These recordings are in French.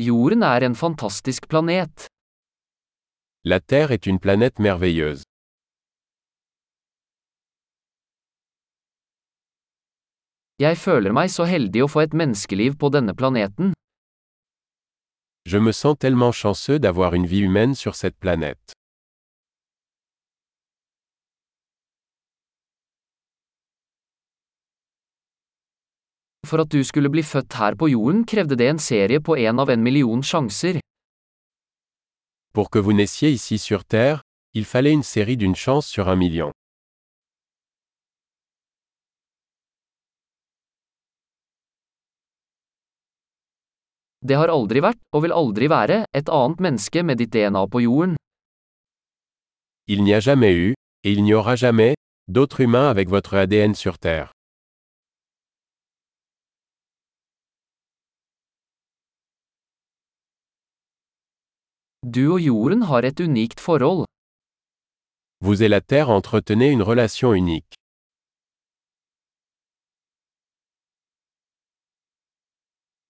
Jorden er en fantastisk planet. La Terre est une planète merveilleuse. Jeg føler meg så heldig å få et menneskeliv på denne planeten. Je me sens tellement chanceux d'avoir une vie humaine sur cette planète. For at du skulle bli født her på jorden krevde det en serie på en av en million sjanser. Pour que vous naissiez ici sur Terre, il fallait une série d'une chance sur un million. Det har aldri vært, og vil aldri være, et annet menneske med ditt DNA på jorden. Il n'y a jamais eu, et il n'y aura jamais, d'autre humain avec votre ADN sur Terre. Du og jorden har et unikt forhold. Vous et la Terre entretenez une relation unique.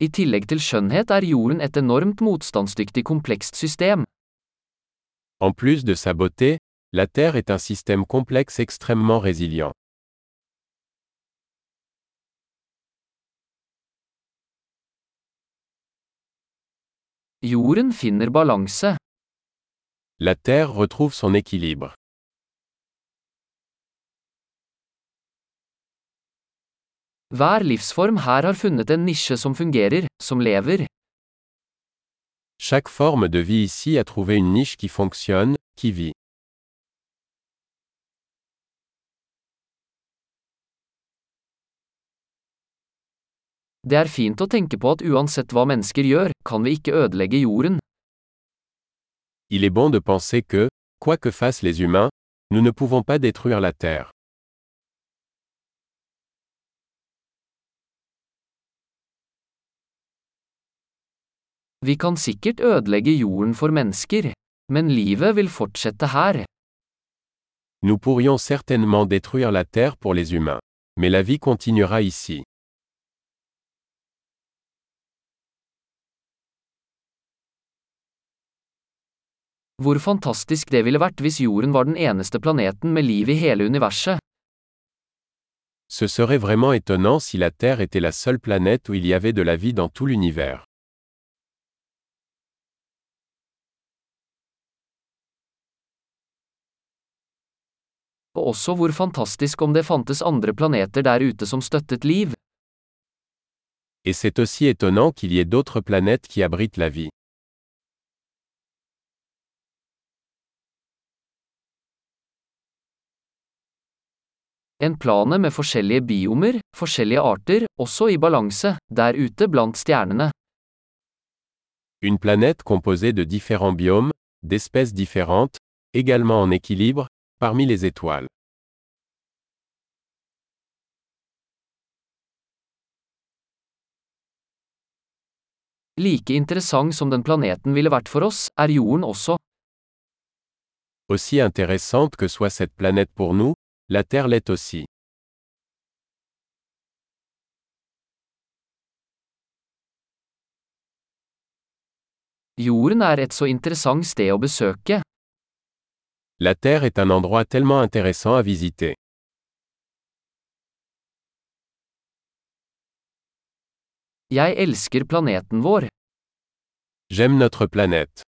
I tillegg til skjønnhet er jorden et enormt motstandsdyktig komplekst system. En plus de sa beauté, la Terre est un système complexe extrêmement résilient. Jorden finner balanse. La Terre retrouve son équilibre. Hver livsform her har funnet en nisje som fungerer, som lever. Chaque forme de vie ici a trouvé une niche qui fonctionne, qui vit. Det er fint å tenke på at uansett hva mennesker gjør, kan vi ikke ødelegge jorden. Il est bon de penser que, quoi que fassent les humains, nous ne pouvons pas détruire la Terre. Vi kan sikkert ødelegge jorden for mennesker, men livet vil fortsette her. Nous pourrions certainement détruire la Terre pour les humains. Mais la vie continuera ici. Hvor fantastisk det ville vært hvis jorden var den eneste planeten med liv i hele universet. Ce serait vraiment étonnant si la Terre était la seule planète où il y avait de la vie dans tout l'univers. Og også hvor fantastisk om det fantes andre planeter der ute som støttet liv. Et c'est aussi étonnant qu'il y ait d'autres planètes qui abritent la vie. En plane med forskjellige biomer, forskjellige arter, også i balanse, der ute blant stjernene. Une planète composée de différents biomes, d'espèces différentes, également en équilibre, parmi les étoiles. Like interessant som den planeten ville vært for oss, er jorden også. Aussi intéressante que soit cette planète pour nous, la Terre l'est aussi. Jorden er et så interessant sted å besøke. La Terre est un endroit tellement intéressant à visiter. Jeg elsker planeten vår. J'aime notre planète.